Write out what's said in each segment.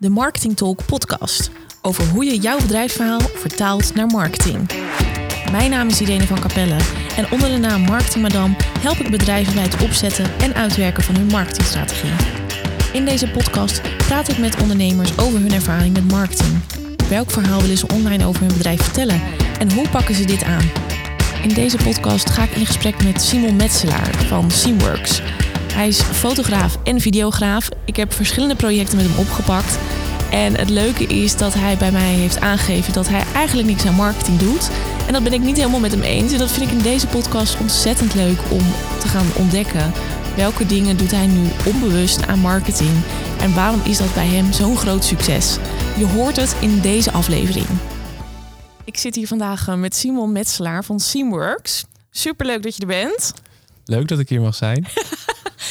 de Marketing Talk podcast over hoe je jouw bedrijfsverhaal vertaalt naar marketing. Mijn naam is Irene van Capelle en onder de naam Marketing Madame help ik bedrijven bij het opzetten en uitwerken van hun marketingstrategie. In deze podcast praat ik met ondernemers over hun ervaring met marketing. Welk verhaal willen ze online over hun bedrijf vertellen en hoe pakken ze dit aan? In deze podcast ga ik in gesprek met Simon Metselaar van Seamworks. Hij is fotograaf en videograaf. Ik heb verschillende projecten met hem opgepakt. En het leuke is dat hij bij mij heeft aangegeven dat hij eigenlijk niks aan marketing doet. En dat ben ik niet helemaal met hem eens. En dat vind ik in deze podcast ontzettend leuk om te gaan ontdekken. Welke dingen doet hij nu onbewust aan marketing? En waarom is dat bij hem zo'n groot succes? Je hoort het in deze aflevering. Ik zit hier vandaag eh, met Simon Metselaar van Seamworks. Superleuk dat je er bent. Leuk dat ik hier mag zijn.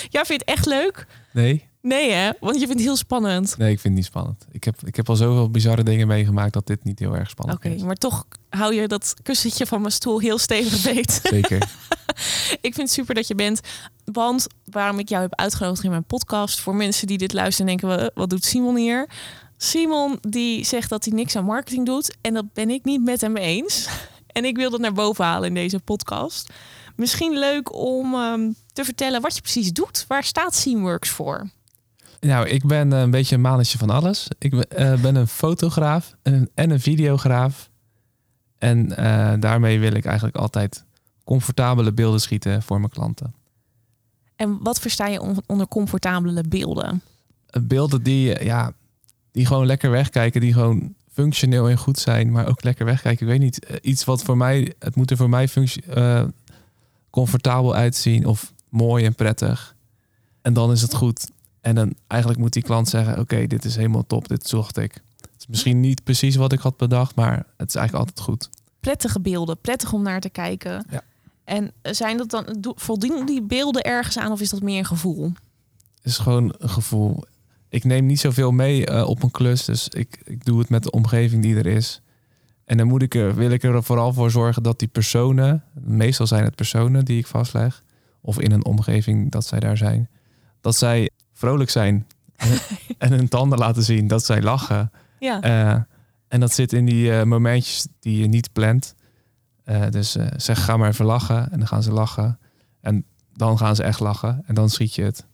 Ja, vind je het echt leuk? Nee, Nee hè? Want je vindt het heel spannend. nee, ik vind het niet spannend. Ik heb, ik heb al zoveel bizarre dingen meegemaakt dat dit niet heel erg spannend Oké, is. maar toch hou je dat kussentje van mijn stoel heel stevig beet. Zeker. ik vind het super dat je bent. Want waarom ik jou heb uitgenodigd in mijn podcast... voor mensen die dit luisteren en denken... "Wa- wat doet Simon hier? Simon die zegt dat hij niks aan marketing doet. En dat ben ik niet met hem eens. En ik wil dat naar boven halen in deze podcast. Misschien leuk om ehm, te vertellen wat je precies doet. Waar staat Seamworks voor? nou, ik ben eh, een beetje een mannetje van alles. Ik ben, eh, ben een fotograaf en een, en een videograaf. En eh, daarmee wil ik eigenlijk altijd comfortabele beelden schieten voor mijn klanten. En wat versta je on- onder comfortabele beelden? Beelden die, ja, die gewoon lekker wegkijken, die gewoon functioneel en goed zijn, maar ook lekker wegkijken. Ik weet niet, iets wat voor mij, het moet er voor mij functie, comfortabel uitzien of mooi en prettig. En dan is het goed. En dan eigenlijk moet die klant zeggen, oké, dit is helemaal top, dit zocht ik. Het is misschien niet precies wat ik had bedacht, maar het is eigenlijk altijd goed. Prettige beelden, prettig om naar te kijken. Ja. En zijn dat dan, do- voldoen die beelden ergens aan of is dat meer een gevoel? Het is gewoon een gevoel. Ik neem niet zoveel mee eh, op een klus, dus ik, ik doe het met de omgeving die er is. En dan moet ik er, wil ik er vooral voor zorgen dat die personen, meestal zijn het personen die ik vastleg, of in een omgeving dat zij daar zijn, dat zij vrolijk zijn en, hun tanden laten zien, dat zij lachen. Ja. Eh, en dat zit in die eh, momentjes die je niet plant. Eh, dus zeg, ga maar even lachen. En dan gaan ze lachen. En dan gaan ze echt lachen. En dan schiet je het.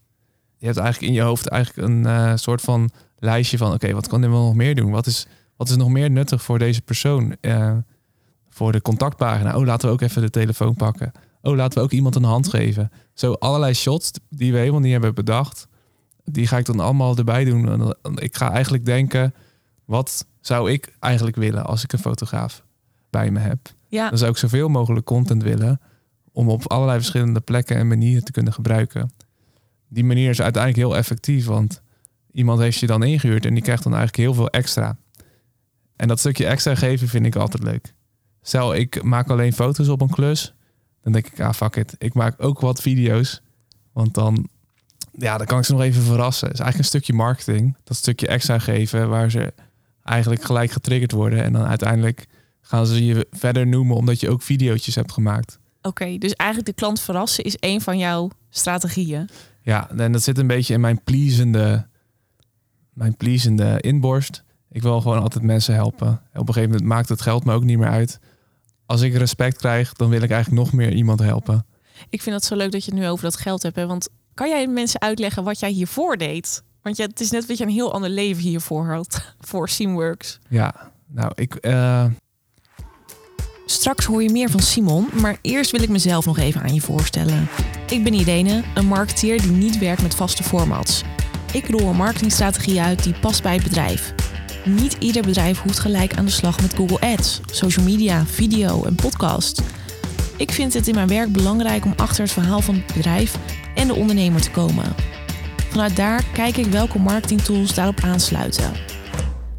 Je hebt eigenlijk in je hoofd eigenlijk een soort van lijstje van... oké, wat kan ik wel nog meer doen? Wat is, wat is nog meer nuttig voor deze persoon? Eh, voor de contactpagina. Oh, laten we ook even de telefoon pakken. Oh, laten we ook iemand een hand geven. Zo allerlei shots die we helemaal niet hebben bedacht. Die ga ik dan allemaal erbij doen. Ik ga eigenlijk denken... wat zou ik eigenlijk willen als ik een fotograaf bij me heb? ja. Dan zou ik zoveel mogelijk content willen om op allerlei verschillende plekken en manieren te kunnen gebruiken. Die manier is uiteindelijk heel effectief, want iemand heeft je dan ingehuurd en die krijgt dan eigenlijk heel veel extra. En dat stukje extra geven vind ik altijd leuk. Stel, ik maak alleen foto's op een klus, dan denk ik, ah fuck it, ik maak ook wat video's, want dan, ja, dan kan ik ze nog even verrassen. Het is eigenlijk een stukje marketing, dat stukje extra geven waar ze eigenlijk gelijk getriggerd worden en dan uiteindelijk gaan ze je verder noemen omdat je ook video's hebt gemaakt. Oké, dus eigenlijk de klant verrassen is een van jouw strategieën. Ja, en dat zit een beetje in mijn pleasende, mijn pleasende inborst. Ik wil gewoon altijd mensen helpen. Op een gegeven moment maakt het geld me ook niet meer uit. Als ik respect krijg, dan wil ik eigenlijk nog meer iemand helpen. Ik vind het zo leuk dat je het nu over dat geld hebt. Hè? Want kan jij mensen uitleggen wat jij hiervoor deed? Want ja, het is net dat je een heel ander leven hiervoor had. Voor Seamworks. Ja, nou, ik, eh, Straks hoor je meer van Simon, maar eerst wil ik mezelf nog even aan je voorstellen. Ik ben Irene, een marketeer die niet werkt met vaste formats. Ik rol een marketingstrategie uit die past bij het bedrijf. Niet ieder bedrijf hoeft gelijk aan de slag met Google Ads, social media, video en podcast. Ik vind het in mijn werk belangrijk om achter het verhaal van het bedrijf en de ondernemer te komen. Vanuit daar kijk ik welke marketingtools daarop aansluiten.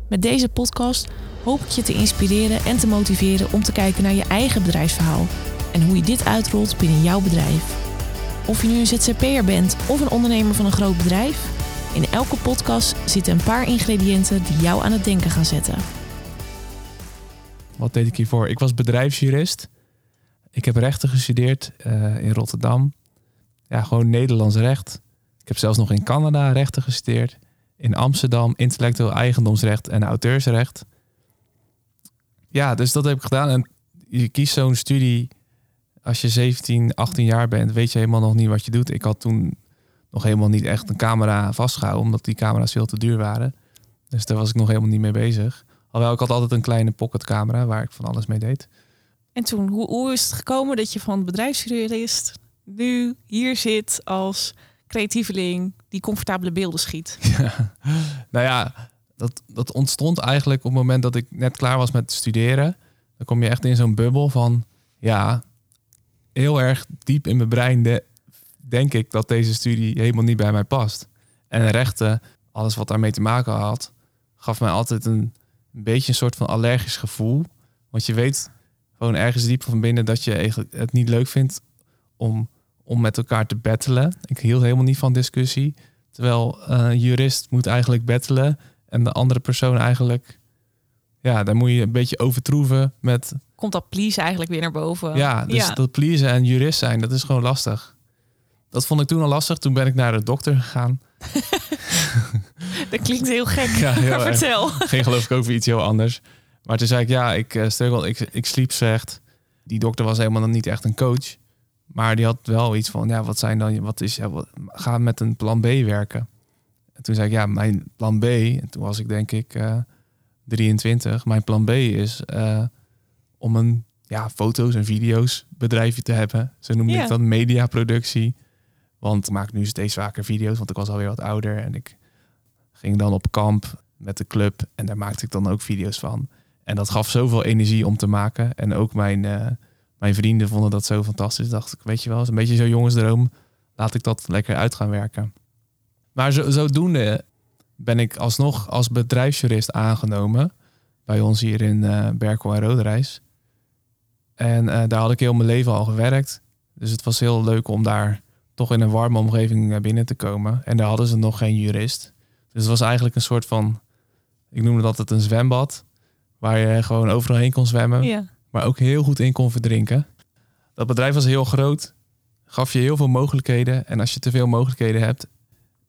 Met deze podcast hoop ik je te inspireren en te motiveren om te kijken naar je eigen bedrijfsverhaal en hoe je dit uitrolt binnen jouw bedrijf. Of je nu een ZZP'er bent of een ondernemer van een groot bedrijf, in elke podcast zitten een paar ingrediënten die jou aan het denken gaan zetten. wat deed ik hiervoor? Ik was bedrijfsjurist. Ik heb rechten gestudeerd eh, in Rotterdam. Ja, gewoon Nederlands recht. Ik heb zelfs nog in Canada rechten gestudeerd. in Amsterdam, intellectueel eigendomsrecht en auteursrecht. Ja, dus dat heb ik gedaan. En je kiest zo'n studie als je 17, 18 jaar bent, weet je helemaal nog niet wat je doet. Ik had toen nog helemaal niet echt een camera vastgehouden, omdat die camera's veel te duur waren. Dus daar was ik nog helemaal niet mee bezig. Alhoewel ik had altijd een kleine pocketcamera waar ik van alles mee deed. En toen, hoe, hoe is het gekomen dat je van bedrijfsjurist nu hier zit als creatieveling die comfortabele beelden schiet? Ja. Nou ja, dat, dat ontstond eigenlijk op het moment dat ik net klaar was met studeren. Dan kom je echt in zo'n bubbel van, ja, heel erg diep in mijn brein de, denk ik dat deze studie helemaal niet bij mij past. En rechten, alles wat daarmee te maken had, gaf mij altijd een, een beetje een soort van allergisch gevoel. Want je weet gewoon ergens diep van binnen dat je eigenlijk het niet leuk vindt om, om met elkaar te battelen. Ik hield helemaal niet van discussie. Terwijl eh, een jurist moet eigenlijk battelen en de andere persoon eigenlijk, ja, daar moet je een beetje overtroeven met. Komt dat please eigenlijk weer naar boven? Ja, dus dat pleasen en jurist zijn, dat is gewoon lastig. Dat vond ik toen al lastig. Toen ben ik naar de dokter gegaan. dat klinkt heel gek. Ja, heel Vertel. Ging geloof ik over iets heel anders. Maar toen zei ik, ja, ik uh, struggle, ik, ik sliep slecht. Die dokter was helemaal niet echt een coach. Maar die had wel iets van, ja, wat zijn dan, wat is, ja, wat, ga met een plan B werken. En toen zei ik, ja, mijn plan B, en toen was ik denk ik uh, 23. Mijn plan B is uh, om een ja, foto's en video's bedrijfje te hebben. Zo noemde yeah. ik dat, mediaproductie. Want ik maak nu steeds vaker video's, want ik was alweer wat ouder. En ik ging dan op kamp met de club en daar maakte ik dan ook video's van. En dat gaf zoveel energie om te maken. En ook mijn, uh, mijn vrienden vonden dat zo fantastisch. Dacht ik, weet je wel, is een beetje zo'n jongensdroom. Laat ik dat lekker uit gaan werken. Maar zo, zodoende ben ik alsnog als bedrijfsjurist aangenomen. Bij ons hier in uh, Berkel en Roderijs. En uh, daar had ik heel mijn leven al gewerkt. Dus het was heel leuk om daar toch in een warme omgeving binnen te komen. En daar hadden ze nog geen jurist. Dus het was eigenlijk een soort van, ik noemde dat het een zwembad. Waar je gewoon overal heen kon zwemmen. Ja. Maar ook heel goed in kon verdrinken. Dat bedrijf was heel groot. Gaf je heel veel mogelijkheden. En als je te veel mogelijkheden hebt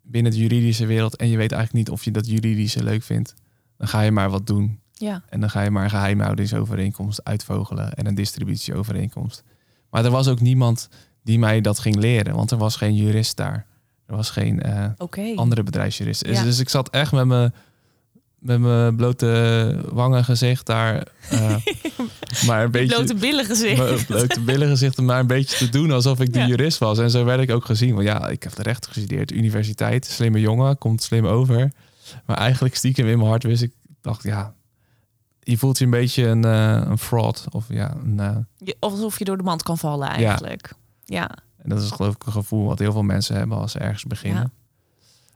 binnen de juridische wereld. En je weet eigenlijk niet of je dat juridische leuk vindt. Dan ga je maar wat doen. Ja. En dan ga je maar een geheimhoudingsovereenkomst uitvogelen. En een distributieovereenkomst. Maar er was ook niemand die mij dat ging leren. Want er was geen jurist daar. Er was geen uh, okay. andere bedrijfsjurist. Ja. Dus ik zat echt met mijn met mijn blote wangen gezicht daar. Uh, maar een beetje. Blote billen gezicht. Blote billen gezicht, maar een beetje te doen alsof ik de ja. jurist was. En zo werd ik ook gezien. Want ja, ik heb de recht gestudeerd, universiteit, slimme jongen, komt slim over. Maar eigenlijk stiekem in mijn hart wist ik, dacht ja, je voelt je een beetje een, uh, een fraud. Of ja, een, uh, alsof je door de mand kan vallen eigenlijk. Ja. Ja. En dat is geloof ik een gevoel wat heel veel mensen hebben als ze ergens beginnen.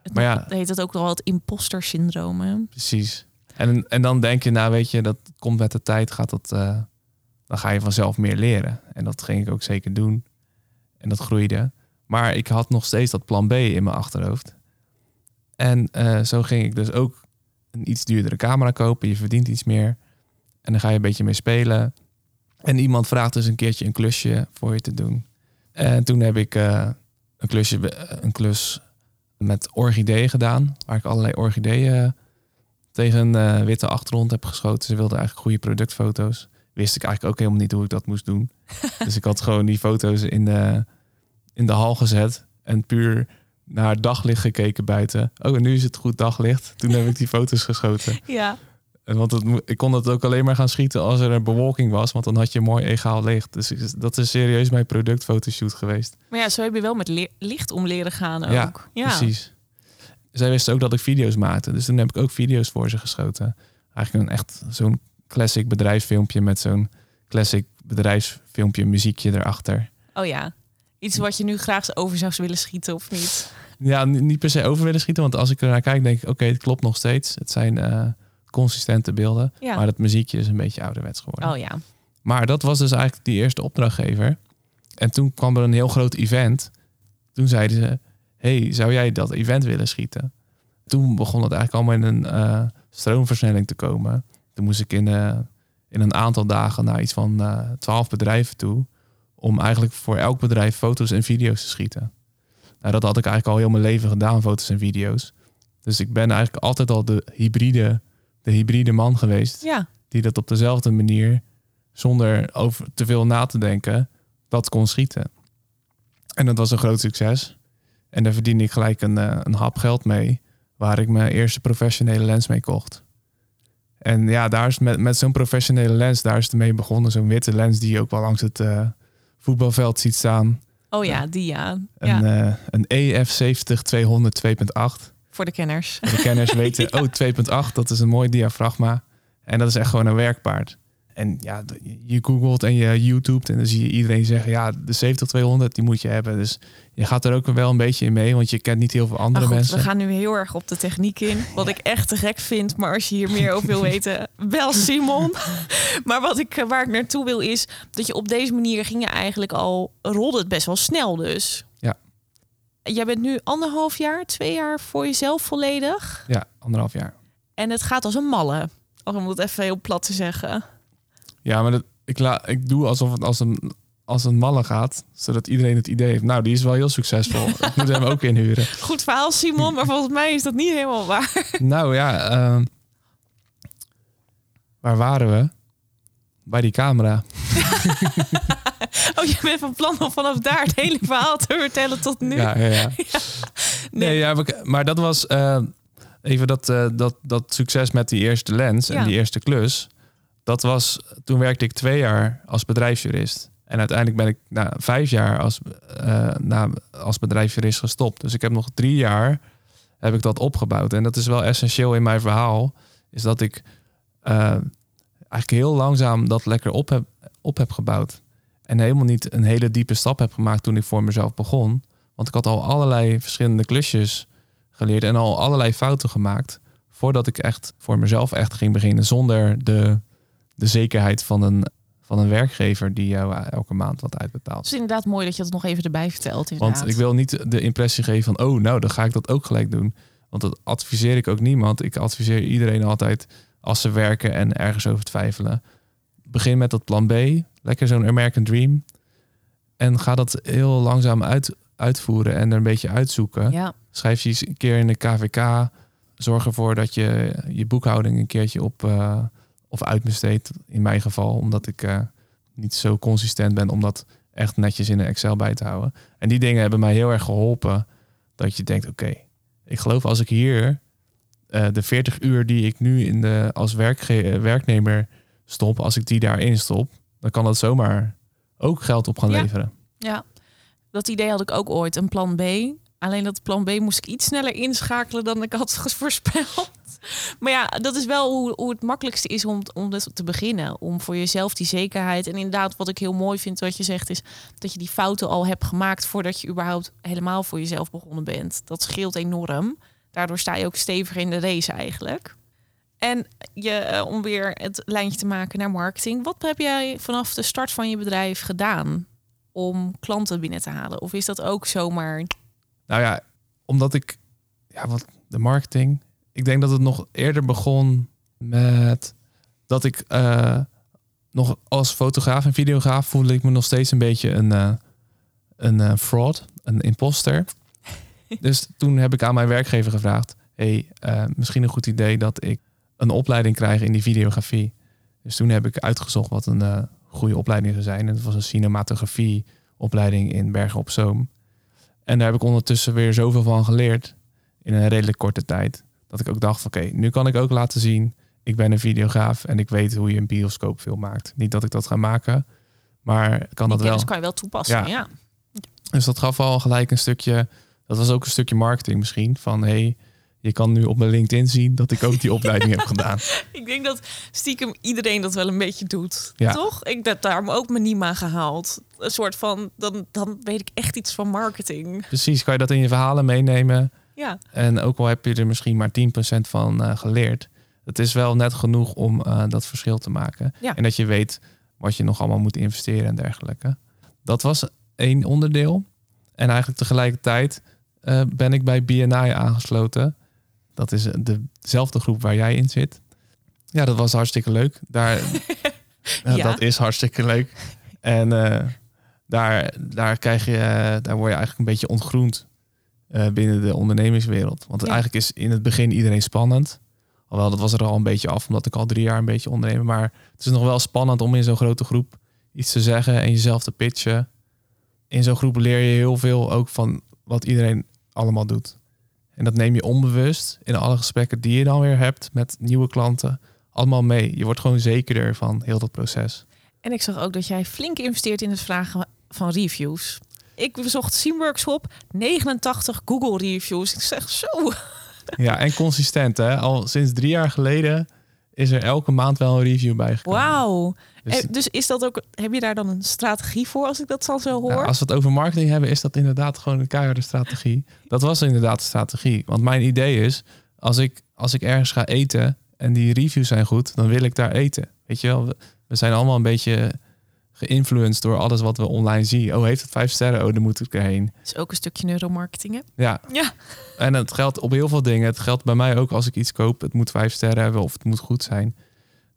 Ja. Maar ja, heet het ook wel het imposter syndroom. Hè? Precies. En, en dan denk je, nou weet je, dat komt met de tijd, gaat dat, uh, dan ga je vanzelf meer leren. En dat ging ik ook zeker doen. En dat groeide. Maar ik had nog steeds dat plan B in mijn achterhoofd. En uh, zo ging ik dus ook een iets duurdere camera kopen. Je verdient iets meer. En dan ga je een beetje mee spelen. En iemand vraagt dus een keertje een klusje voor je te doen. En toen heb ik uh, een klusje, een klus met orchideeën gedaan. Waar ik allerlei orchideeën tegen een uh, witte achtergrond heb geschoten. Ze wilden eigenlijk goede productfoto's. Wist ik eigenlijk ook helemaal niet hoe ik dat moest doen. dus ik had gewoon die foto's in de, in de hal gezet. En puur naar daglicht gekeken buiten. Oh, en nu is het goed daglicht. Toen heb ik die foto's geschoten. Ja. En want het, ik kon het ook alleen maar gaan schieten als er een bewolking was. Want dan had je mooi egaal licht. Dus dat is serieus mijn productfotoshoot geweest. Maar ja, zo heb je wel met licht om leren gaan ook. Ja, ja, precies. Zij wisten ook dat ik video's maakte. Dus toen heb ik ook video's voor ze geschoten. Eigenlijk een echt zo'n classic bedrijfsfilmpje met zo'n classic bedrijfsfilmpje muziekje erachter. Oh ja. Iets wat je nu graag over zou willen schieten of niet? Ja, niet per se over willen schieten. Want als ik ernaar kijk, denk ik, oké, okay, het klopt nog steeds. Het zijn... Uh, consistente beelden. Ja. Maar het muziekje is een beetje ouderwets geworden. Oh ja. Maar dat was dus eigenlijk die eerste opdrachtgever. En toen kwam er een heel groot event. Toen zeiden ze: Hey, zou jij dat event willen schieten? Toen begon het eigenlijk allemaal in een uh, stroomversnelling te komen. Toen moest ik in, uh, in een aantal dagen naar iets van uh, twaalf bedrijven toe. Om eigenlijk voor elk bedrijf foto's en video's te schieten. Nou, dat had ik eigenlijk al heel mijn leven gedaan, foto's en video's. Dus ik ben eigenlijk altijd al de hybride, de hybride man geweest. Ja, Die dat op dezelfde manier, zonder over te veel na te denken, dat kon schieten. En dat was een groot succes. En daar verdiende ik gelijk een, eh, een hap geld mee. Waar ik mijn eerste professionele lens mee kocht. En ja, daar is met, met zo'n professionele lens, daar is het mee begonnen. Zo'n witte lens die je ook wel langs het eh, voetbalveld ziet staan. oh ja, die ja. Een, ja. eh, een EF70 200 2.8. voor de kenners. De kenners weten, oh 2.8, dat is een mooi diafragma. En dat is echt gewoon een werkpaard. En ja, je googelt en je YouTubet en dan zie je iedereen zeggen, ja, de 70-200, die moet je hebben. Dus je gaat er ook wel een beetje in mee, want je kent niet heel veel andere goed, mensen. we gaan nu heel erg op de techniek in. Wat ik echt te gek vind. Maar als je hier meer over wil weten, bel Simon. Maar wat ik, waar ik naartoe wil is dat je op deze manier ging je eigenlijk al rolde het best wel snel dus. Jij bent nu anderhalf jaar, twee jaar voor jezelf volledig. Ja, anderhalf jaar. En het gaat als een malle. Om het even heel plat te zeggen. Ja, maar dat, ik, la, ik doe alsof het als een, als een malle gaat, zodat iedereen het idee heeft, nou, die is wel heel succesvol. ik moet hem ook inhuren. Goed verhaal, Simon. Maar volgens mij is dat niet helemaal waar. Nou ja, ehm, waar waren we? Bij die camera. Oh, je bent van plan om vanaf daar het hele verhaal te vertellen tot nu. Ja, ja, ja. Nee. Ja, maar- dat was eh, even dat, eh, dat, dat succes met die eerste lens en die eerste klus. Dat was, toen werkte ik twee jaar als bedrijfsjurist. En uiteindelijk ben ik na vijf jaar als, eh, na, als bedrijfsjurist gestopt. Dus ik heb nog drie jaar heb ik dat opgebouwd. En dat is wel essentieel in mijn verhaal. Is dat ik eigenlijk heel langzaam dat lekker op heb, op heb gebouwd. En helemaal niet een hele diepe stap heb gemaakt toen ik voor mezelf begon. Want ik had al allerlei verschillende klusjes geleerd en al allerlei fouten gemaakt. Voordat ik echt voor mezelf echt ging beginnen. Zonder de, de zekerheid van een, van een werkgever die jou elke maand wat Het uitbetaalt. is inderdaad mooi dat je dat nog even erbij vertelt. Inderdaad. Want ik wil niet de impressie geven van, oh, nou, dan ga ik dat ook gelijk doen. Want dat adviseer ik ook niemand. Ik adviseer iedereen altijd als ze werken en ergens over twijfelen. Begin met dat plan B. Lekker zo'n American Dream. En ga dat heel langzaam uit, uitvoeren en er een beetje uitzoeken. Ja, Schrijf je eens een keer in de KVK. Zorg ervoor dat je je boekhouding een keertje op eh, of uitbesteedt. In mijn geval, omdat ik eh, niet zo consistent ben om dat echt netjes in een Excel bij te houden. En die dingen hebben mij heel erg geholpen. Dat je denkt, oké, ik geloof als ik hier eh, de 40 uur die ik nu in de, als werkge- werknemer stop, als ik die daarin stop, dan kan dat zomaar ook geld op gaan Ja. leveren. ja, dat idee had ik ook ooit, een plan B. Alleen dat plan B moest ik iets sneller inschakelen dan ik had voorspeld. Maar ja, dat is wel hoe, hoe het makkelijkste is om, om dat te beginnen. Om voor jezelf die zekerheid. En inderdaad, wat ik heel mooi vind wat je zegt, is dat je die fouten al hebt gemaakt voordat je überhaupt helemaal voor jezelf begonnen bent. Dat scheelt enorm. Daardoor sta je ook steviger in de race eigenlijk. En je, eh, om weer het lijntje te maken naar marketing. Wat heb jij vanaf de start van je bedrijf gedaan om klanten binnen te halen? Of is dat ook zomaar... Nou ja, omdat ik, ja, wat de marketing. Ik denk dat het nog eerder begon met dat ik eh, nog als fotograaf en videograaf voelde ik me nog steeds een beetje een, eh, een fraud, een imposter. dus toen heb ik aan mijn werkgever gevraagd: hey, misschien een goed idee dat ik een opleiding krijg in die videografie. Dus toen heb ik uitgezocht wat een eh, goede opleiding zou zijn. En dat was een cinematografie opleiding in Bergen op Zoom. En daar heb ik ondertussen weer zoveel van geleerd in een redelijk korte tijd. Dat ik ook dacht, oké, nu kan ik ook laten zien, ik ben een videograaf en ik weet hoe je een bioscoopfilm maakt. Niet dat ik dat ga maken, maar kan dat wel. kennis kan je wel toepassen, Ja. ja. Dus dat gaf al gelijk een stukje, dat was ook een stukje marketing misschien, van hey, je kan nu op mijn LinkedIn zien dat ik ook die opleiding heb gedaan. Ik denk dat stiekem iedereen dat wel een beetje doet. Ja. Toch? Ik heb daarom ook mijn Nima gehaald. Een soort van, dan, dan weet ik echt iets van marketing. Precies, kan je dat in je verhalen meenemen. Ja, En ook al heb je er misschien maar 10% van eh, geleerd. Het is wel net genoeg om eh, dat verschil te maken. Ja. En dat je weet wat je nog allemaal moet investeren en dergelijke. Dat was één onderdeel. En eigenlijk tegelijkertijd eh, ben ik bij BNI aangesloten. Dat is de- dezelfde groep waar jij in zit. Ja, dat was hartstikke leuk. Daar, eh, Ja. Dat is hartstikke leuk. En eh, daar, daar, krijg je, eh, daar word je eigenlijk een beetje ontgroend binnen de ondernemingswereld. Want Ja. eigenlijk is in het begin iedereen spannend. Alhoewel, dat was er al een beetje af, omdat ik al drie jaar een beetje ondernemer. Maar het is nog wel spannend om in zo'n grote groep iets te zeggen en jezelf te pitchen. In zo'n groep leer je heel veel ook van wat iedereen allemaal doet. En dat neem je onbewust in alle gesprekken die je dan weer hebt met nieuwe klanten allemaal mee. Je wordt gewoon zekerder van heel dat proces. En ik zag ook dat jij flink investeert in het vragen van reviews. Ik bezocht Seamworks op 89 Google reviews. Ik zeg zo. Ja, en consistent hè. Al sinds drie jaar geleden is er elke maand wel een review bijgekomen. Wauw. Dus, Eh, Dus is dat ook, heb je daar dan een strategie voor als ik dat dan zo hoor? nou, als we het over marketing hebben, is dat inderdaad gewoon een keiharde strategie. Dat was inderdaad de strategie. Want mijn idee is, als ik, als ik ergens ga eten en die reviews zijn goed, dan wil ik daar eten. Weet je wel, we, we zijn allemaal een beetje geïnfluenced door alles wat we online zien. Oh, heeft het vijf sterren? Oh, dan moet ik erheen. is ook een stukje neuromarketing, hè? Ja. Ja. En het geldt op heel veel dingen. Het geldt bij mij ook als ik iets koop. Het moet vijf sterren hebben of het moet goed zijn.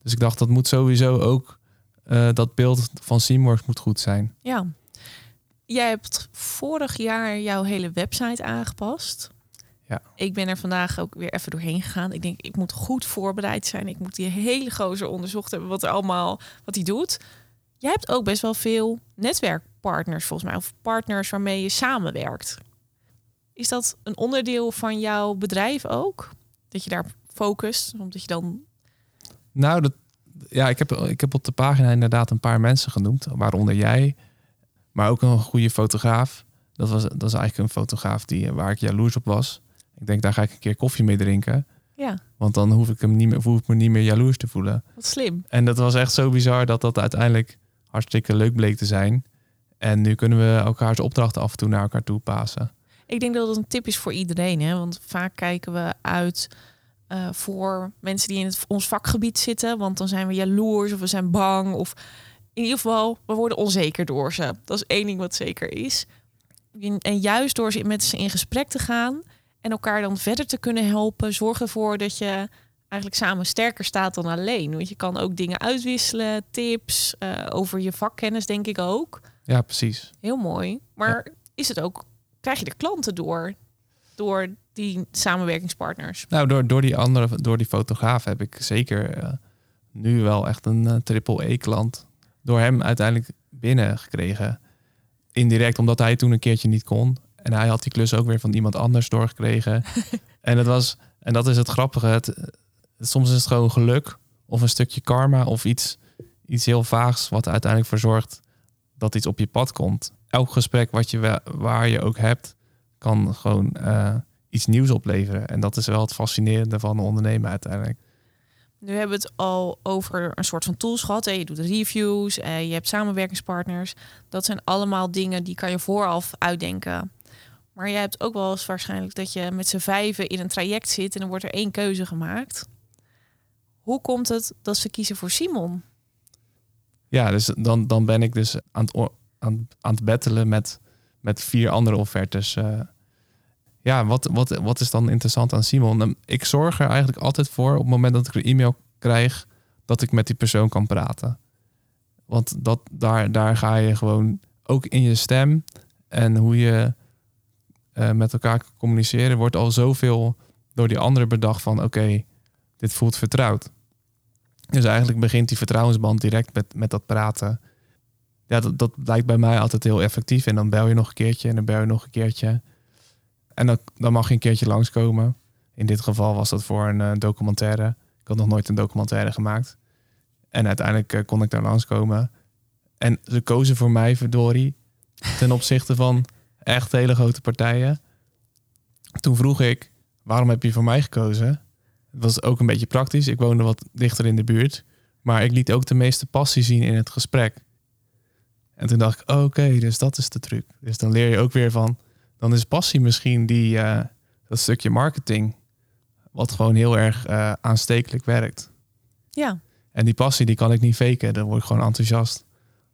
Dus ik dacht, dat moet sowieso ook... eh, dat beeld van Seamworks moet goed zijn. Ja. Jij hebt vorig jaar jouw hele website aangepast. Ja. Ik ben er vandaag ook weer even doorheen gegaan. Ik denk, ik moet goed voorbereid zijn. Ik moet die hele gozer onderzocht hebben wat er allemaal wat hij doet. Jij hebt ook best wel veel netwerkpartners volgens mij, of partners waarmee je samenwerkt. Is dat een onderdeel van jouw bedrijf ook? Dat je daar focust, omdat je dan Nou, dat, ja, ik heb, ik heb op de pagina inderdaad een paar mensen genoemd. Waaronder jij. Maar ook een goede fotograaf. Dat was, dat is eigenlijk een fotograaf die, waar ik jaloers op was. Ik denk, daar ga ik een keer koffie mee drinken. ja, Want dan hoef ik, hem niet meer, hoef ik me niet meer jaloers te voelen. wat slim. En dat was echt zo bizar dat dat uiteindelijk hartstikke leuk bleek te zijn. En nu kunnen we elkaars opdrachten af en toe naar elkaar toe passen. Ik denk dat het een tip is voor iedereen. Hè? Want vaak kijken we uit eh, voor mensen die in het, ons vakgebied zitten. Want dan zijn we jaloers of we zijn bang. Of in ieder geval, we worden onzeker door ze. Dat is één ding wat zeker is. En- juist door met ze in gesprek te gaan en elkaar dan verder te kunnen helpen, zorg ervoor dat je eigenlijk samen sterker staat dan alleen. Want je kan ook dingen uitwisselen, tips eh, over je vakkennis, denk ik ook. Ja, precies. Heel mooi. Maar is het ook, krijg je er klanten door? Door die samenwerkingspartners? Nou, door, door die andere, door die fotograaf heb ik zeker eh, nu wel echt een eh, triple E klant. Door hem uiteindelijk binnen gekregen. Indirect, omdat hij toen een keertje niet kon. En hij had die klus ook weer van iemand anders doorgekregen. en het was, en dat is het grappige. Het- soms is het gewoon geluk of een stukje karma of iets, iets heel vaags wat er uiteindelijk voor zorgt dat iets op je pad komt. Elk gesprek wat je waar je ook hebt, kan gewoon eh, iets nieuws opleveren. En dat is wel het fascinerende van een ondernemen uiteindelijk. Nu hebben we het al over een soort van tools gehad. Je doet reviews, eh, je hebt samenwerkingspartners. Dat zijn allemaal dingen die kan je vooraf uitdenken. Maar jij hebt ook wel eens waarschijnlijk dat je met z'n vijven in een traject zit en dan wordt er één keuze gemaakt. Hoe komt het dat ze kiezen voor Simon? Ja, dus dan, dan ben ik dus aan het, aan, het battelen met, met vier andere offertes. eh. ja, wat, wat, wat is dan interessant aan Simon? Nou, Ik zorg er eigenlijk altijd voor op het moment dat ik een e-mail krijg, dat ik met die persoon kan praten. Want dat, daar, daar ga je gewoon ook in je stem en hoe je eh, met elkaar communiceren, wordt al zoveel door die andere bedacht van oké, dit voelt vertrouwd. Dus eigenlijk begint die vertrouwensband direct met, met dat praten. Ja, dat, dat lijkt bij mij altijd heel effectief. En dan bel je nog een keertje en dan bel je nog een keertje. En dan, dan mag je een keertje langskomen. In dit geval was dat voor een eh, documentaire. Ik had nog nooit een documentaire gemaakt. En uiteindelijk eh, kon ik daar langskomen. En ze kozen voor mij, verdorie, ten opzichte van echt hele grote partijen. Toen vroeg ik, waarom heb je voor mij gekozen? Het was ook een beetje praktisch. Ik woonde wat dichter in de buurt. Maar ik liet ook de meeste passie zien in het gesprek. En toen dacht ik, oké, dus dat is de truc. Dus dan leer je ook weer van, dan is passie misschien die, eh, dat stukje marketing, wat gewoon heel erg eh, aanstekelijk werkt. Ja, En die passie, die kan ik niet faken. Dan word ik gewoon enthousiast.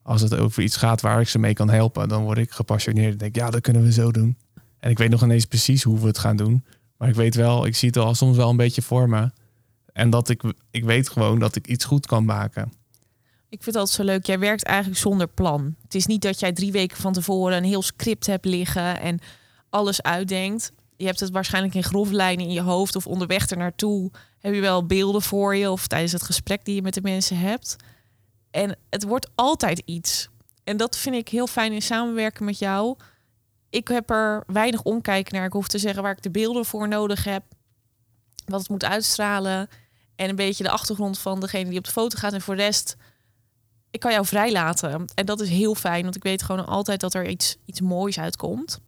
Als het over iets gaat waar ik ze mee kan helpen, dan word ik gepassioneerd. Ik denk, ja, dat kunnen we zo doen. En ik weet nog ineens precies hoe we het gaan doen. Maar ik weet wel, ik zie het al soms wel een beetje voor me. En dat ik, ik weet gewoon dat ik iets goed kan maken. ik vind altijd zo leuk. Jij werkt eigenlijk zonder plan. Het is niet dat jij drie weken van tevoren een heel script hebt liggen en alles uitdenkt. Je hebt het waarschijnlijk in grove lijnen in je hoofd of onderweg er naartoe. Heb je wel beelden voor je of tijdens het gesprek die je met de mensen hebt. En het wordt altijd iets. En dat vind ik heel fijn in samenwerken met jou. Ik heb er weinig omkijken naar. Ik hoef te zeggen waar ik de beelden voor nodig heb. Wat het moet uitstralen. En een beetje de achtergrond van degene die op de foto gaat. En voor de rest, ik kan jou vrijlaten. En dat is heel fijn, want ik weet gewoon altijd dat er iets, iets moois uitkomt.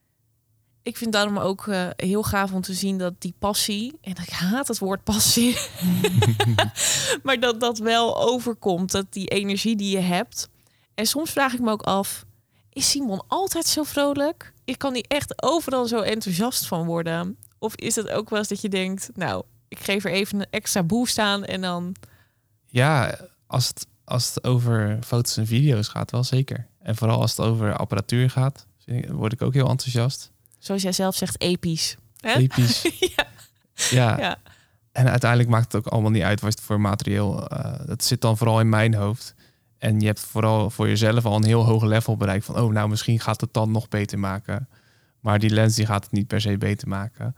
Ik vind daarom ook uh, heel gaaf om te zien dat die passie, en ik haat het woord passie, maar dat dat wel overkomt, dat die energie die je hebt. En soms vraag ik me ook af, is Simon altijd zo vrolijk? Ik kan die echt overal zo enthousiast van worden. Of is het ook wel eens dat je denkt, nou, ik geef er even een extra boost aan en dan. Ja, als het, als het over foto's en video's gaat, wel zeker. En vooral als het over apparatuur gaat, word ik ook heel enthousiast. Zoals jij zelf zegt, episch. Hè? Episch. ja. ja. ja. En uiteindelijk maakt het ook allemaal niet uit wat het voor materieel. Uh, dat zit dan vooral in mijn hoofd. En je hebt vooral voor jezelf al een heel hoog level bereikt van, oh, nou, misschien gaat het dan nog beter maken. Maar die lens die gaat het niet per se beter maken.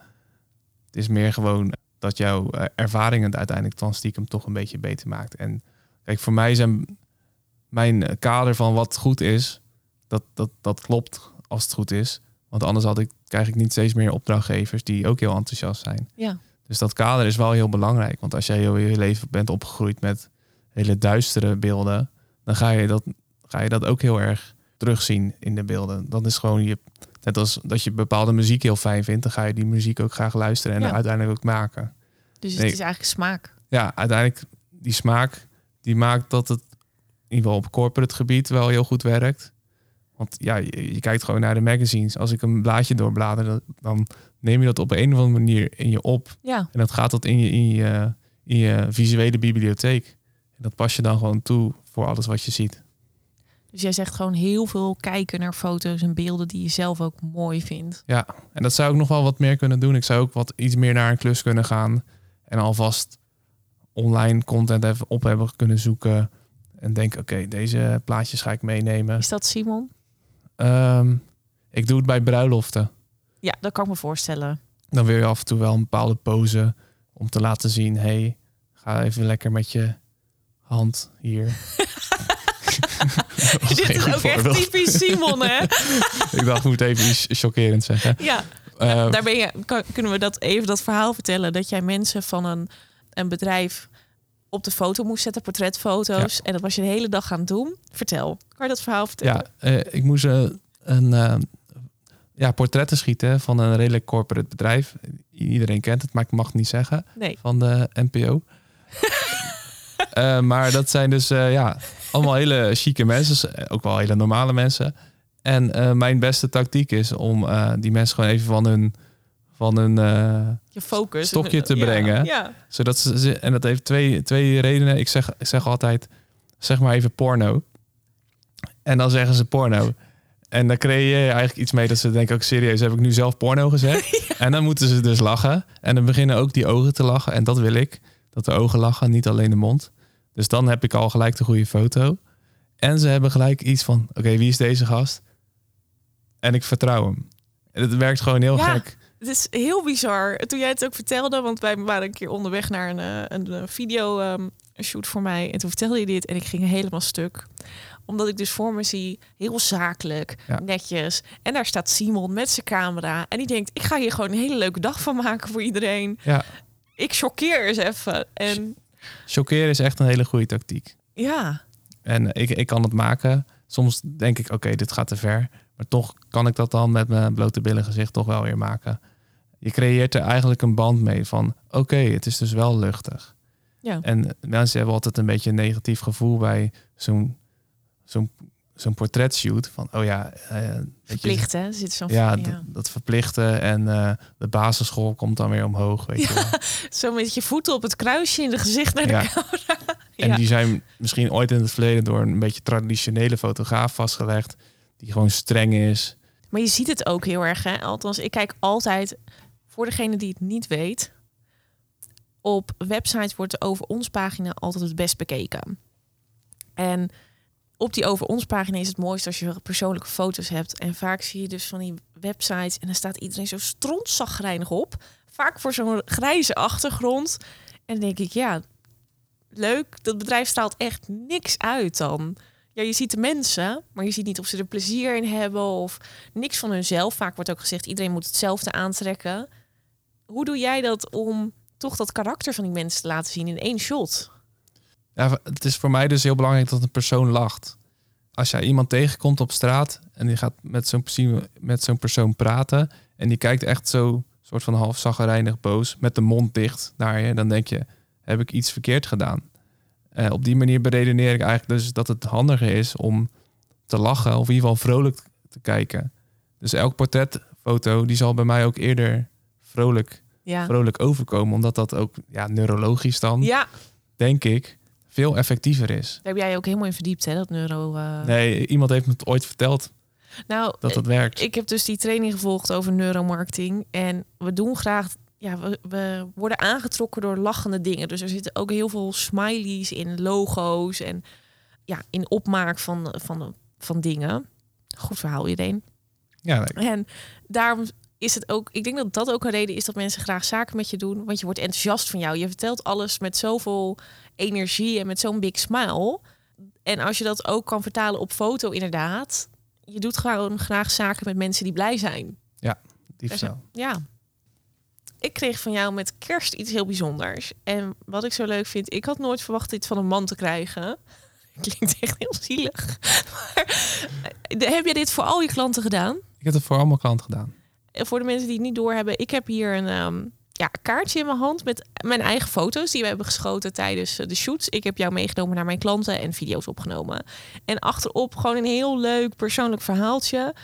Het is meer gewoon dat jouw uh, ervaring het uiteindelijk dan stiekem toch een beetje beter maakt. En kijk, voor mij zijn mijn kader van wat goed is, dat, dat, dat klopt als het goed is. Want anders had ik, krijg ik niet steeds meer opdrachtgevers die ook heel enthousiast zijn. Ja. Dus dat kader is wel heel belangrijk. Want als jij heel je leven bent opgegroeid met hele duistere beelden, dan ga je dat, ga je dat ook heel erg terugzien in de beelden. Dan is gewoon je, net als dat je bepaalde muziek heel fijn vindt, dan ga je die muziek ook graag luisteren en uiteindelijk ook maken. Dus het is eigenlijk smaak. Ja, uiteindelijk die smaak die maakt dat het in ieder geval op corporate gebied wel heel goed werkt. Want ja, je, kijkt gewoon naar de magazines. Als ik een blaadje doorblader, dan neem je dat op een of andere manier in je op. Ja. En dat gaat dat in je, in je, in je visuele bibliotheek. Dat pas je dan gewoon toe voor alles wat je ziet. Dus jij zegt gewoon heel veel kijken naar foto's en beelden die je zelf ook mooi vindt. Ja, en dat zou ik nog wel wat meer kunnen doen. Ik zou ook wat iets meer naar een klus kunnen gaan. En alvast online content even op hebben kunnen zoeken. En denk, oké, deze plaatjes ga ik meenemen. Is dat Simon? Ehm, ik doe het bij bruiloften. Ja, dat kan ik me voorstellen. Dan wil je af en toe wel een bepaalde pose om te laten zien: hey, ga even lekker met je hand hier. Dit is ook echt typisch Simon, hè? ik dacht, ik moet even iets chockerend zeggen. Ja, uh, daar ben je, kunnen we dat even dat verhaal vertellen dat jij mensen van een, een bedrijf op de foto moest zetten, portretfoto's. En dat was je de hele dag gaan doen. Vertel, kan je dat verhaal vertellen? Ja, uh, ik moest uh, een ja, portretten schieten van een redelijk corporate bedrijf. Iedereen kent het, maar ik mag het niet zeggen. Nee. Van de NPO. maar dat zijn dus ja, allemaal hele chique mensen, ook wel hele normale mensen. En mijn beste tactiek is om die mensen gewoon even van hun van uh, je focus stokje te brengen. Ja, Zodat ze, en dat heeft twee, twee redenen. Ik zeg, ik zeg altijd, zeg maar even porno. En dan zeggen ze porno. En dan creëer je eigenlijk iets mee dat ze denken, ook serieus, heb ik nu zelf porno gezegd? En dan moeten ze dus lachen. En dan beginnen ook die ogen te lachen. En dat wil ik, dat de ogen lachen, niet alleen de mond. Dus dan heb ik al gelijk de goede foto. En ze hebben gelijk iets van, oké, wie is deze gast? En ik vertrouw hem. Het werkt gewoon heel gek. Het is heel bizar. Toen jij het ook vertelde, want wij waren een keer onderweg naar een, eh, een, een video um, shoot voor mij. En toen vertelde je dit en ik ging helemaal stuk. Omdat ik dus voor me zie, heel zakelijk, netjes. En daar staat Simon met zijn camera. En die denkt, ik ga hier gewoon een hele leuke dag van maken voor iedereen. Ja. Ik choqueer eens even. En... Choqueren is echt een hele goede tactiek. Ja. En ik, ik kan het maken. Soms denk ik, oké, dit gaat te ver. Maar toch kan ik dat dan met mijn blote billen gezicht toch wel weer maken je creëert er eigenlijk een band mee van oké, het is dus wel luchtig. Ja. En mensen hebben altijd een beetje een negatief gevoel bij zo'n zo'n zo'n portretshoot van oh ja, uh, verplicht hè, zit zo'n ja, ja. Dat, verplichten en uh, de basisschool komt dan weer omhoog, weet ja, je Zo met je voeten op het kruisje in de gezicht naar de ja. camera. En die zijn misschien ooit in het verleden door een beetje traditionele fotograaf vastgelegd, die gewoon streng is. Maar je ziet het ook heel erg, hè? Althans, ik kijk altijd voor degene die het niet weet, op websites wordt de over ons pagina altijd het best bekeken. En op die over ons pagina is het mooiste als je persoonlijke foto's hebt. En vaak zie je dus van die websites en dan staat iedereen zo strontzagrijnig op. Vaak voor zo'n grijze achtergrond. En dan denk ik, ja, leuk. Dat bedrijf straalt echt niks uit dan. Ja, je ziet de mensen, maar je ziet niet of ze er plezier in hebben of niks van hunzelf. Vaak wordt ook gezegd, iedereen moet hetzelfde aantrekken. Hoe doe jij dat om toch dat karakter van die mensen te laten zien in één shot? Ja, het is voor mij dus heel belangrijk dat een persoon lacht. Als jij iemand tegenkomt op straat en die gaat met zo'n persoon, met zo'n persoon praten en die kijkt echt zo soort van half zaggerijnig boos met de mond dicht naar je, dan denk je, heb ik iets verkeerd gedaan? Uh, op die manier beredeneer ik eigenlijk dus dat het handiger is om te lachen of in ieder geval vrolijk te kijken. Dus elk portretfoto die zal bij mij ook eerder vrolijk, Ja, vrolijk overkomen, omdat dat ook ja, neurologisch dan, ja denk ik, veel effectiever is. daar heb jij ook helemaal in verdiept, hè, dat neuro... eh. Nee, iemand heeft me het ooit verteld Nou, dat dat werkt. Ik heb dus die training gevolgd over neuromarketing. En we doen graag. Ja, we, we worden aangetrokken door lachende dingen. Dus er zitten ook heel veel smileys in logo's en ja, in opmaak van, van, van dingen. Goed verhaal, iedereen. Ja, nee, En daarom is het ook. Ik denk dat dat ook een reden is dat mensen graag zaken met je doen. Want je wordt enthousiast van jou. Je vertelt alles met zoveel energie en met zo'n big smile. En als je dat ook kan vertalen op foto, inderdaad. Je doet gewoon graag zaken met mensen die blij zijn. liefst zo. Ja. Ik kreeg van jou met kerst iets heel bijzonders. En wat ik zo leuk vind, ik had nooit verwacht dit van een man te krijgen. Klinkt echt heel zielig. Maar eh, heb je dit voor al je klanten gedaan? Ik heb het voor allemaal klanten gedaan. En voor de mensen die het niet doorhebben, ik heb hier een ehm, ja, kaartje in mijn hand met mijn eigen foto's die we hebben geschoten tijdens eh, de shoots. Ik heb jou meegenomen naar mijn klanten en video's opgenomen. En achterop gewoon een heel leuk persoonlijk verhaaltje.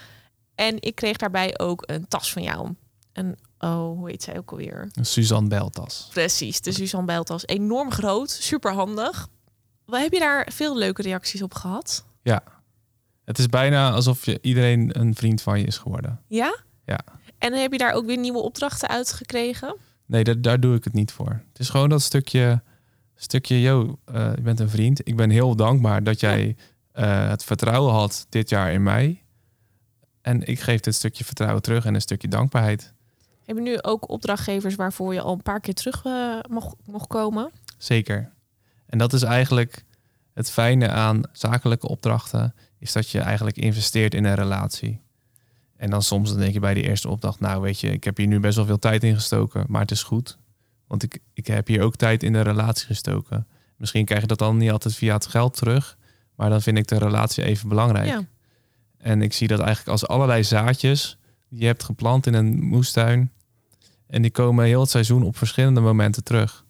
En ik kreeg daarbij ook een tas van jou. Een, oh, hoe heet zij ook alweer? Een Suzanne Beltas. Precies, de Suzanne Bijltas. Enorm groot, super handig. Wat heb je daar veel leuke reacties op gehad? Ja. Het is bijna alsof je iedereen een vriend van je is geworden. Ja? Ja. En heb je daar ook weer nieuwe opdrachten uit gekregen? Nee, daar, daar doe ik het niet voor. Het is gewoon dat stukje, stukje yo, eh, je bent een vriend. Ik ben heel dankbaar dat jij eh, het vertrouwen had dit jaar in mij. En ik geef dit stukje vertrouwen terug en een stukje dankbaarheid. Heb je nu ook opdrachtgevers waarvoor je al een paar keer terug eh, mocht, mocht komen? Zeker. En dat is eigenlijk het fijne aan zakelijke opdrachten, is dat je eigenlijk investeert in een relatie. En dan soms dan denk je bij die eerste opdracht, nou weet je, ik heb hier nu best wel veel tijd in gestoken, maar het is goed. Want ik, ik heb hier ook tijd in de relatie gestoken. Misschien krijg je dat dan niet altijd via het geld terug, maar dan vind ik de relatie even belangrijk. Ja. En ik zie dat eigenlijk als allerlei zaadjes die je hebt geplant in een moestuin. En die komen heel het seizoen op verschillende momenten terug.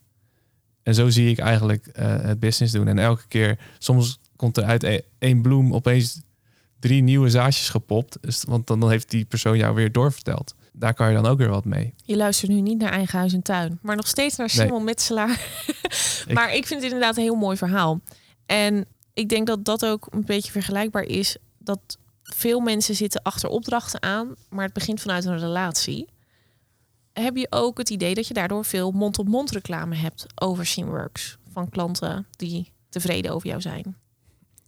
En zo zie ik eigenlijk eh, het business doen. En elke keer, soms komt er uit e- één bloem opeens drie nieuwe zaadjes gepopt. Want dan, dan heeft die persoon jou weer doorverteld. Daar kan je dan ook weer wat mee. Je luistert nu niet naar eigen huis en tuin, maar nog steeds naar Nee. Simon Metselaar. maar ik vind het inderdaad een heel mooi verhaal. En ik denk dat dat ook een beetje vergelijkbaar is. Dat veel mensen zitten achter opdrachten aan, maar het begint vanuit een relatie. Heb je ook het idee dat je daardoor veel mond-op-mond reclame hebt over Simworks? Van klanten die tevreden over jou zijn.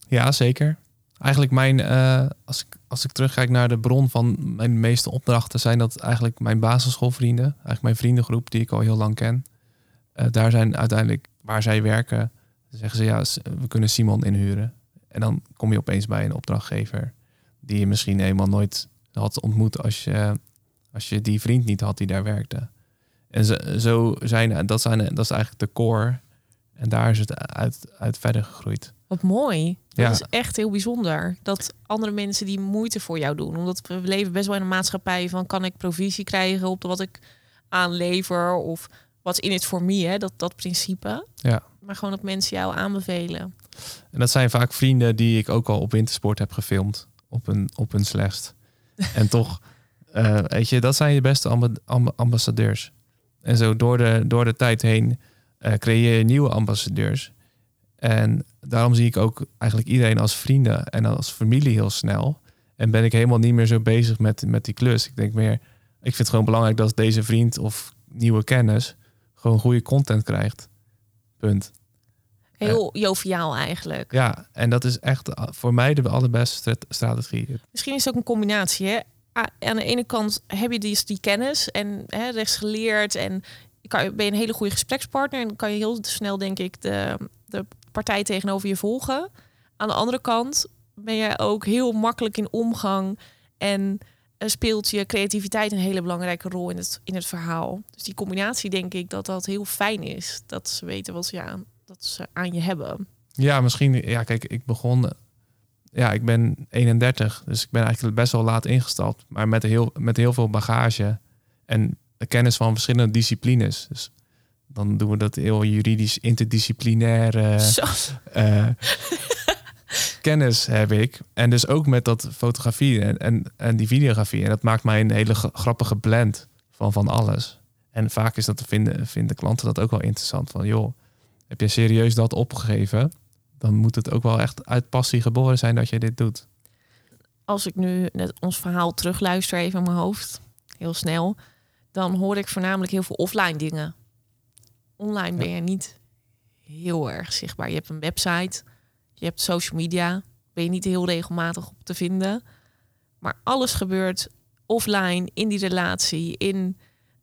Ja, zeker. Eigenlijk mijn, eh, als, ik, als ik terugkijk naar de bron van mijn meeste opdrachten, zijn dat eigenlijk mijn basisschoolvrienden. Eigenlijk mijn vriendengroep die ik al heel lang ken. Eh, daar zijn uiteindelijk waar zij werken, zeggen ze ja, we kunnen Simon inhuren. En dan kom je opeens bij een opdrachtgever die je misschien helemaal nooit had ontmoet als je, als je die vriend niet had die daar werkte. En zo, zo zijn, dat, zijn, dat is eigenlijk de core. En daar is het uit, uit verder gegroeid. Wat mooi. Dat Ja. is echt heel bijzonder. Dat andere mensen die moeite voor jou doen. Omdat we leven best wel in een maatschappij van... kan ik provisie krijgen op wat ik aanlever? Of wat in het voor me, hè? Dat, dat principe. Ja. Maar gewoon dat mensen jou aanbevelen. En dat zijn vaak vrienden die ik ook al op wintersport heb gefilmd. Op hun, op hun slechtst. en toch, eh, weet je, dat zijn je beste amba- amba- ambassadeurs. En zo door de, door de tijd heen eh, creëer je nieuwe ambassadeurs. En daarom zie ik ook eigenlijk iedereen als vrienden en als familie heel snel. En ben ik helemaal niet meer zo bezig met, met die klus. Ik denk meer, ik vind het gewoon belangrijk dat deze vriend of nieuwe kennis gewoon goede content krijgt. Punt. Heel joviaal eigenlijk. Ja, en dat is echt voor mij de allerbeste stra- strategie. Misschien is het ook een combinatie. Hè? Aan de ene kant heb je die, die kennis en hè, rechts geleerd en kan, ben je een hele goede gesprekspartner en kan je heel snel, denk ik, de, de partij tegenover je volgen. Aan de andere kant ben je ook heel makkelijk in omgang en eh, speelt je creativiteit een hele belangrijke rol in het, in het verhaal. Dus die combinatie, denk ik, dat dat heel fijn is. Dat ze weten wat ze aan, dat ze aan je hebben. Ja, misschien. Ja, kijk, ik begon. Ja, ik ben 31, dus ik ben eigenlijk best wel laat ingestapt. Maar met heel, met heel veel bagage en kennis van verschillende disciplines. Dus dan doen we dat heel juridisch interdisciplinaire Zo. eh, kennis heb ik. En dus ook met dat fotografie en, en, en die videografie. En dat maakt mij een hele grappige blend van, van alles. En vaak is dat vinden, vinden klanten dat ook wel interessant. Van joh, heb je serieus dat opgegeven? Dan moet het ook wel echt uit passie geboren zijn dat je dit doet. als ik nu net ons verhaal terugluister even in mijn hoofd, heel snel, dan hoor ik voornamelijk heel veel offline dingen. Online ben je niet heel erg zichtbaar. Je hebt een website, je hebt social media, ben je niet heel regelmatig op te vinden. Maar alles gebeurt offline, in die relatie, in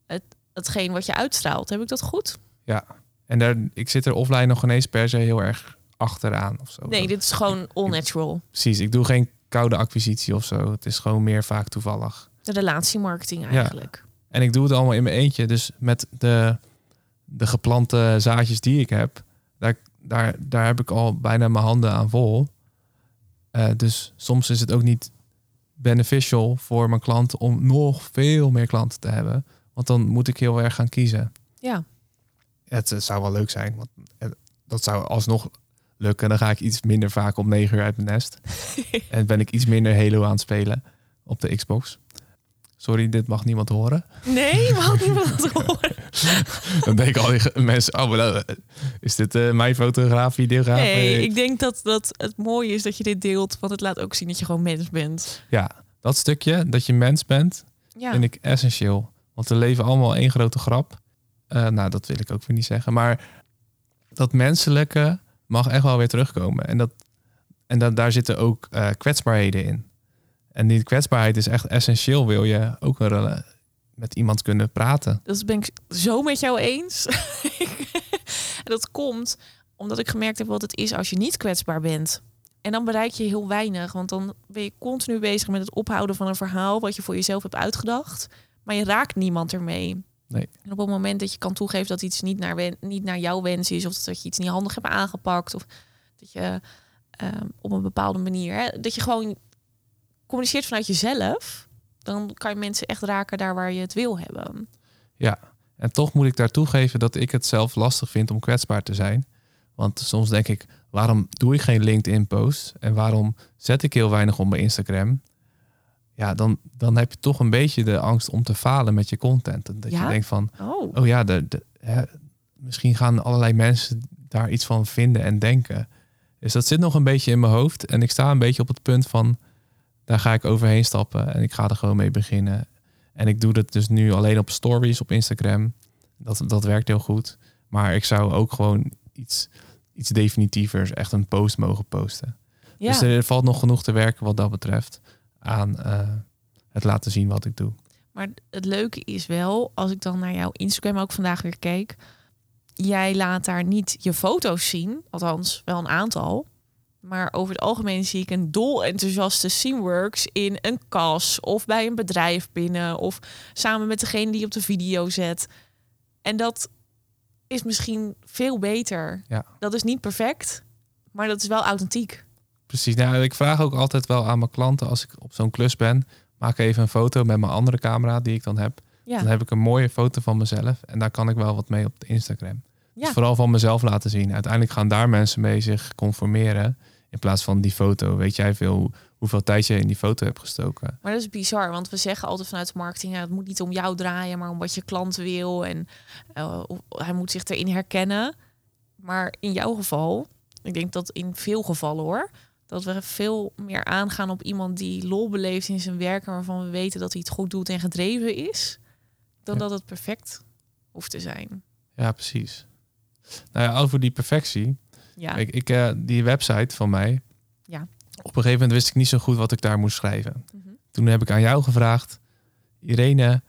het, hetgeen wat je uitstraalt. Heb ik dat goed? En daar, ik zit er offline nog ineens per se heel erg achteraan of zo. Nee, dit is gewoon all natural. Precies, ik doe geen koude acquisitie of zo. Het is gewoon meer vaak toevallig. De relatiemarketing eigenlijk. En ik doe het allemaal in mijn eentje. Dus met de, de geplante zaadjes die ik heb, daar, daar, daar heb ik al bijna mijn handen aan vol. Eh, dus soms is het ook niet beneficial voor mijn klant om nog veel meer klanten te hebben. Want dan moet ik heel erg gaan kiezen. Ja. Het, eh, zou wel leuk zijn, want eh, dat zou alsnog lukken. Dan ga ik iets minder vaak om negen uur uit mijn nest. en ben ik iets minder Halo aan het spelen op de Xbox. Sorry, dit mag niemand horen. Nee, mag niemand horen. Dan denken al die mensen, oh, dat- is dit eh, mijn fotograaf, videograaf? Nee, Eh, ik denk dat, dat het mooie is dat je dit deelt, want het laat ook zien dat je gewoon mens bent. Ja, dat stukje, dat je mens bent, Ja, vind ik essentieel. Want we leven allemaal één grote grap. Eh, nou, dat wil ik ook weer niet zeggen. Maar dat menselijke mag echt wel weer terugkomen. En, dat, en dat, daar zitten ook eh, kwetsbaarheden in. En die kwetsbaarheid is echt essentieel. Wil je ook een rela- met iemand kunnen praten. dat ben ik zo met jou eens. en dat komt omdat ik gemerkt heb wat het is als je niet kwetsbaar bent. En dan bereik je heel weinig, want dan ben je continu bezig met het ophouden van een verhaal wat je voor jezelf hebt uitgedacht. Maar je raakt niemand ermee. Nee. En op het moment dat je kan toegeven dat iets niet naar, wen- niet naar jouw wens is, of dat je iets niet handig hebt aangepakt, of dat je ehm, op een bepaalde manier, hè, dat je gewoon communiceert vanuit jezelf, dan kan je mensen echt raken daar waar je het wil hebben. Ja, en toch moet ik daar toegeven dat ik het zelf lastig vind om kwetsbaar te zijn. Want soms denk ik, waarom doe ik geen LinkedIn-post? En waarom zet ik heel weinig op mijn Instagram? Ja, dan, dan heb je toch een beetje de angst om te falen met je content. En Dat Ja? je denkt van, Oh, oh ja, de, de, hè, misschien gaan allerlei mensen daar iets van vinden en denken. Dus dat zit nog een beetje in mijn hoofd. En ik sta een beetje op het punt van, daar ga ik overheen stappen. En ik ga er gewoon mee beginnen. En ik doe dat dus nu alleen op stories op Instagram. Dat, dat werkt heel goed. Maar ik zou ook gewoon iets, iets definitievers, echt een post mogen posten. ja. Dus er valt nog genoeg te werken wat dat betreft aan eh, het laten zien wat ik doe. Maar het leuke is wel, als ik dan naar jouw Instagram ook vandaag weer keek, jij laat daar niet je foto's zien, althans wel een aantal. Maar over het algemeen zie ik een dol enthousiaste Seamworks in een kas of bij een bedrijf binnen of samen met degene die op de video zet. En dat is misschien veel beter. Ja. Dat is niet perfect, maar dat is wel authentiek. Precies. Nou, ik vraag ook altijd wel aan mijn klanten als ik op zo'n klus ben, maak even een foto met mijn andere camera die ik dan heb. Ja, Dan heb ik een mooie foto van mezelf en daar kan ik wel wat mee op de Instagram. Ja. Dus vooral van mezelf laten zien. Uiteindelijk gaan daar mensen mee zich conformeren. In plaats van die foto. Weet jij veel hoe- hoeveel tijd je in die foto hebt gestoken? Maar dat is bizar, want we zeggen altijd vanuit marketing: ja, het moet niet om jou draaien, maar om wat je klant wil. En eh, hij moet zich erin herkennen. Maar in jouw geval, ik denk dat in veel gevallen hoor, dat we veel meer aangaan op iemand die lol beleeft in zijn werk en waarvan we weten dat hij het goed doet en gedreven is, dan Ja. dat het perfect hoeft te zijn. Ja, precies. Nou ja, over die perfectie. Ja. Ik, ik, eh, die website van mij. Ja. Op een gegeven moment wist ik niet zo goed wat ik daar moest schrijven. Mhm. Toen heb ik aan jou gevraagd, Irene,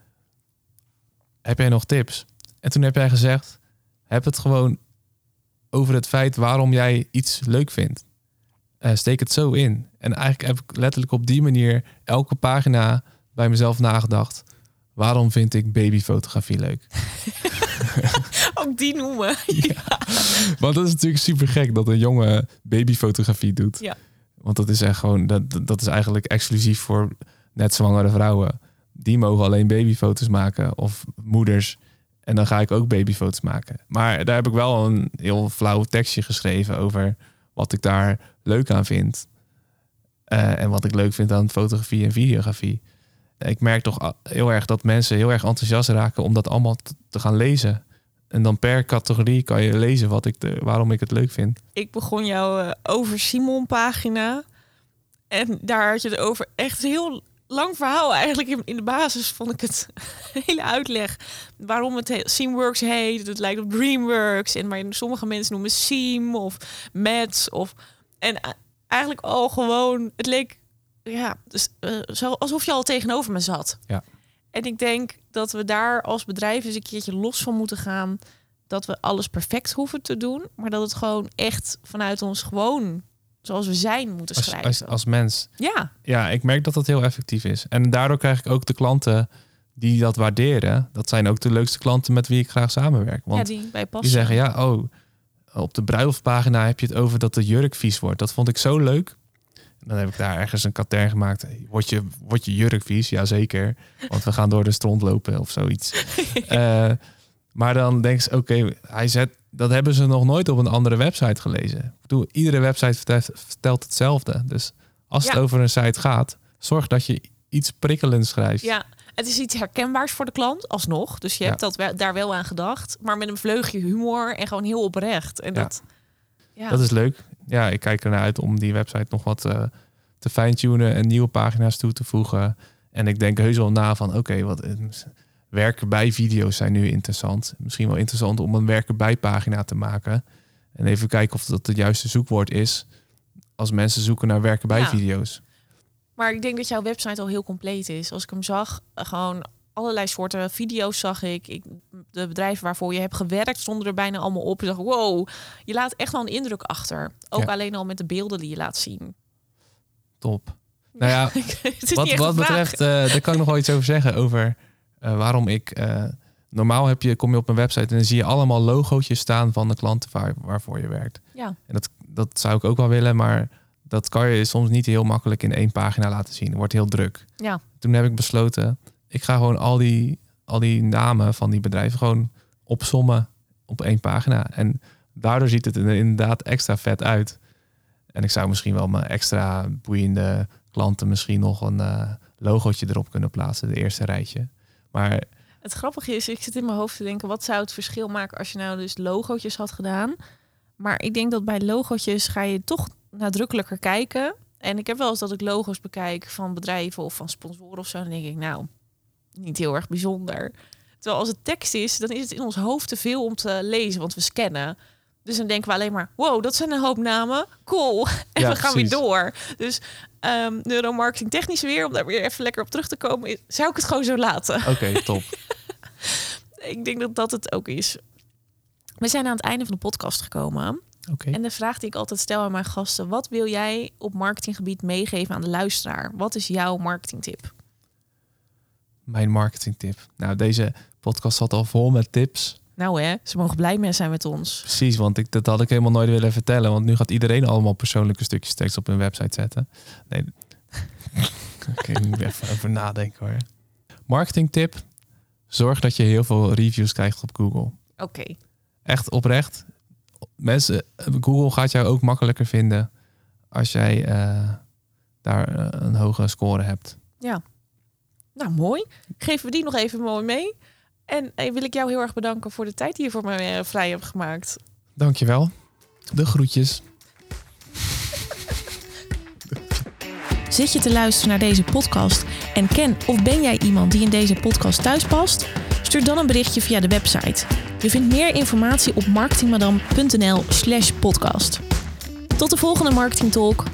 heb jij nog tips? En toen heb jij gezegd, heb het gewoon over het feit waarom jij iets leuk vindt. Eh, steek het zo in. En eigenlijk heb ik letterlijk op die manier elke pagina bij mezelf nagedacht. Waarom vind ik babyfotografie leuk? Ook die noemen. Want dat is natuurlijk super gek dat een jongen babyfotografie doet. Ja. Want dat is echt gewoon, dat, dat is eigenlijk exclusief voor net zwangere vrouwen. Die mogen alleen babyfoto's maken of moeders. En dan ga ik ook babyfoto's maken. Maar daar heb ik wel een heel flauw tekstje geschreven over wat ik daar leuk aan vind. Eh, en wat ik leuk vind aan fotografie en videografie. Ik merk toch heel erg dat mensen heel erg enthousiast raken om dat allemaal te gaan lezen. En dan per categorie kan je lezen wat ik de, waarom ik het leuk vind. Ik begon jouw eh, over Simon pagina. En daar had je het over echt heel lang verhaal. Eigenlijk in, in de basis vond ik het hele uitleg. Waarom het he- Seamworks heet. Het lijkt op Dreamworks. En maar sommige mensen noemen Seam of Mats. Of, en eigenlijk al gewoon... Het leek ja, dus, eh, zo, alsof je al tegenover me zat. Ja. En ik denk dat we daar als bedrijf eens een keertje los van moeten gaan. Dat we alles perfect hoeven te doen. Maar dat het gewoon echt vanuit ons gewoon zoals we zijn moeten Als, schrijven. als, als mens. Ja, Ja, ik merk dat dat heel effectief is. En daardoor krijg ik ook de klanten die dat waarderen. Dat zijn ook de leukste klanten met wie ik graag samenwerk. ja Want die bij die zeggen, ja, oh, op de bruiloftpagina heb je het over dat de jurk vies wordt. Dat vond ik zo leuk. En dan heb ik daar ergens een katern gemaakt. Word je, word je jurk vies? Jazeker. Want we gaan door de stront lopen of zoiets. Eh, maar dan denken ze, oké, hij zet, dat hebben ze nog nooit op een andere website gelezen. Ik bedoel, iedere website vertelt, vertelt hetzelfde. Dus als het over een site gaat, zorg dat je iets prikkelends schrijft. Ja, het is iets herkenbaars voor de klant, alsnog. Dus je Ja. hebt dat wel, daar wel aan gedacht. Maar met een vleugje humor en gewoon heel oprecht. En Ja. dat, ja. Dat is leuk. Ja, ik kijk ernaar uit om die website nog wat eh, te fine-tunen en nieuwe pagina's toe te voegen. En ik denk heus wel na van, oké, wat eh, werken bij video's zijn nu interessant. Misschien wel interessant om een werken bij pagina te maken. En even kijken of dat het juiste zoekwoord is als mensen zoeken naar werken bij Ja. video's. Maar ik denk dat jouw website al heel compleet is. Als ik hem zag, eh, gewoon allerlei soorten video's zag ik. ik. De bedrijven waarvoor je hebt gewerkt stonden er bijna allemaal op. Ik dacht, wow, je laat echt wel een indruk achter. Ook Ja. alleen al met de beelden die je laat zien. Top. Nou ja, wat, wat betreft, eh, daar kan ik nog wel iets over zeggen. Over eh, waarom ik. eh, normaal heb je, kom je op mijn website en dan zie je allemaal logootjes staan van de klanten waar, waarvoor je werkt. Ja. En dat, dat zou ik ook wel willen, maar dat kan je soms niet heel makkelijk in één pagina laten zien. Het wordt heel druk. Ja. Toen heb ik besloten, ik ga gewoon al die, al die namen van die bedrijven gewoon opsommen op één pagina. En daardoor ziet het er inderdaad extra vet uit. En ik zou misschien wel mijn extra boeiende klanten misschien nog een eh, logootje erop kunnen plaatsen, de eerste rijtje. Maar Het grappige is, ik zit in mijn hoofd te denken, wat zou het verschil maken als je nou dus logootjes had gedaan? Maar ik denk dat bij logootjes ga je toch nadrukkelijker kijken. En ik heb wel eens dat ik logo's bekijk van bedrijven of van sponsoren of zo. Dan denk ik, nou, niet heel erg bijzonder. Terwijl als het tekst is, dan is het in ons hoofd te veel om te lezen, want we scannen. Dus dan denken we alleen maar, wow, dat zijn een hoop namen. Cool. En Ja, we gaan precies. weer door. Dus ehm neuromarketing technisch weer, om daar weer even lekker op terug te komen, zou ik het gewoon zo laten. oké, top. Ik denk dat dat het ook is. We zijn aan het einde van de podcast gekomen. Oké. En de vraag die ik altijd stel aan mijn gasten: wat wil jij op marketinggebied meegeven aan de luisteraar? Wat is jouw marketingtip? Mijn marketingtip. Nou, deze podcast zat al vol met tips. Nou hè, ze mogen blij mee zijn met ons. Precies, want ik, dat had ik helemaal nooit willen vertellen. Want nu gaat iedereen allemaal persoonlijke stukjes tekst op hun website zetten. Nee. Oké, ik moet even over nadenken hoor. Marketingtip. Zorg dat je heel veel reviews krijgt op Google. Oké, Echt oprecht. Mensen, Google gaat jou ook makkelijker vinden als jij eh, daar eh, een hoge score hebt. Nou mooi. Geven we die nog even mooi mee. En eh, wil ik jou heel erg bedanken voor de tijd die je voor mij eh, vrij hebt gemaakt. Dankjewel. De groetjes. Zit je te luisteren naar deze podcast en ken of ben jij iemand die in deze podcast thuis past? Stuur dan een berichtje via de website. Je vindt meer informatie op marketingmadam.nl/slash podcast. Tot de volgende Marketing Talk.